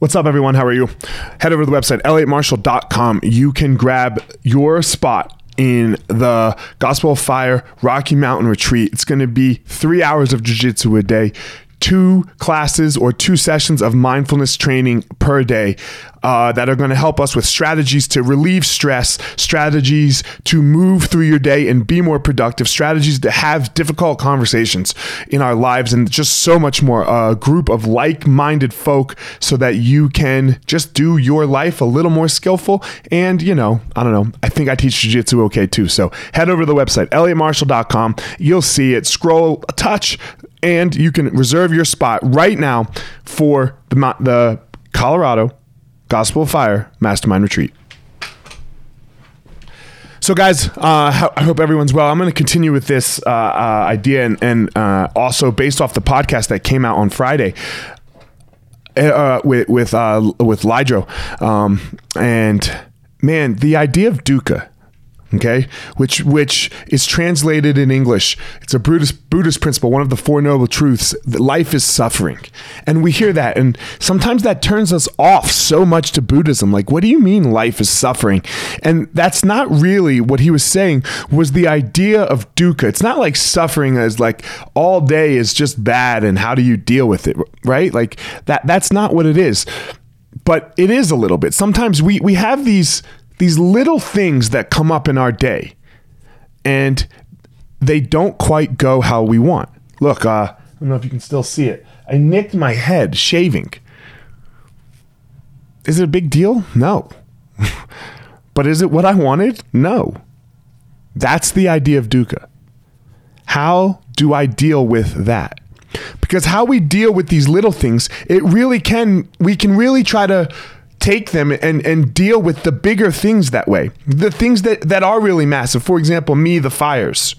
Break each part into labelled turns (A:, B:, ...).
A: What's up, everyone? How are you? Head over to the website, elliottmarshall.com. You can grab your spot in the Gospel of Fire Rocky Mountain Retreat. It's going to be three hours of jiu jitsu a day two classes or two sessions of mindfulness training per day uh, that are going to help us with strategies to relieve stress, strategies to move through your day and be more productive, strategies to have difficult conversations in our lives, and just so much more. A group of like minded folk so that you can just do your life a little more skillful. And, you know, I don't know, I think I teach Jiu Jitsu okay too. So head over to the website, elliottmarshall.com. You'll see it. Scroll touch, and you can reserve your spot right now for the the Colorado Gospel of Fire Mastermind Retreat. So, guys, uh, I hope everyone's well. I'm going to continue with this uh, uh, idea, and, and uh, also based off the podcast that came out on Friday uh, with with uh, with Lydro, um, and man, the idea of dukkha okay? Which which is translated in english. It's a buddhist buddhist principle one of the four noble truths. That life is suffering. And we hear that and sometimes that turns us off so much to buddhism. Like what do you mean life is suffering? And that's not really what he was saying was the idea of dukkha. It's not like suffering as like all day is just bad and how do you deal with it right? Like that that's not what it is. But it is a little bit. Sometimes we we have these these little things that come up in our day and they don't quite go how we want. Look, uh, I don't know if you can still see it. I nicked my head shaving. Is it a big deal? No. but is it what I wanted? No. That's the idea of dukkha. How do I deal with that? Because how we deal with these little things, it really can, we can really try to take them and and deal with the bigger things that way. The things that that are really massive. For example, me the fires.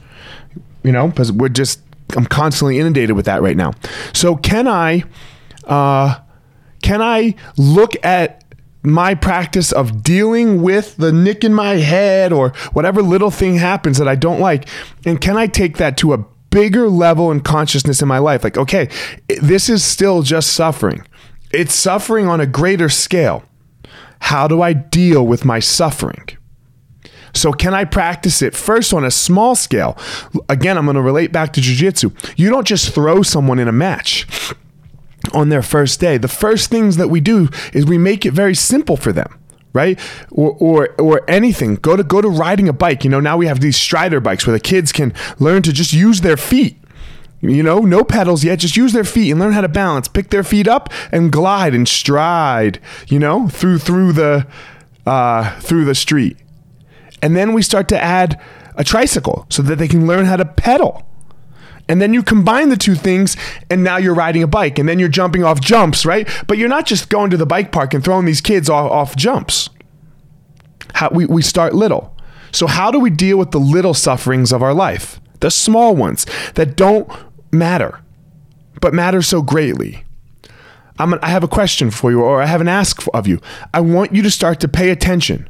A: You know, because we're just I'm constantly inundated with that right now. So can I uh can I look at my practice of dealing with the nick in my head or whatever little thing happens that I don't like and can I take that to a bigger level in consciousness in my life like okay this is still just suffering it's suffering on a greater scale how do I deal with my suffering? So, can I practice it first on a small scale? Again, I'm going to relate back to jujitsu. You don't just throw someone in a match on their first day. The first things that we do is we make it very simple for them right or, or or anything go to go to riding a bike you know now we have these strider bikes where the kids can learn to just use their feet you know, no pedals yet. Just use their feet and learn how to balance. Pick their feet up and glide and stride. You know, through through the uh, through the street. And then we start to add a tricycle so that they can learn how to pedal. And then you combine the two things, and now you're riding a bike, and then you're jumping off jumps, right? But you're not just going to the bike park and throwing these kids off, off jumps. How, we, we start little. So, how do we deal with the little sufferings of our life? The small ones that don't matter, but matter so greatly. I'm have a question for you, or I have an ask of you. I want you to start to pay attention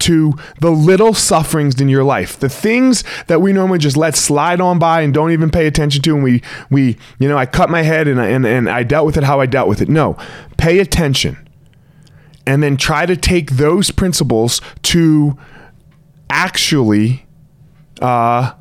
A: to the little sufferings in your life, the things that we normally just let slide on by and don't even pay attention to. And we, we, you know, I cut my head and I, and, and I dealt with it how I dealt with it. No, pay attention, and then try to take those principles to actually uh,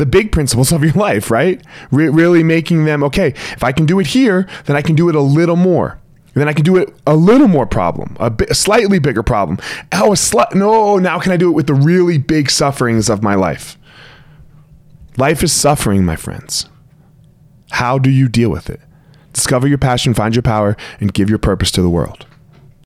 A: the big principles of your life, right? Re- really making them okay. If I can do it here, then I can do it a little more. Then I can do it a little more problem, a, bi- a slightly bigger problem. Oh, a sli- no, now can I do it with the really big sufferings of my life? Life is suffering, my friends. How do you deal with it? Discover your passion, find your power, and give your purpose to the world.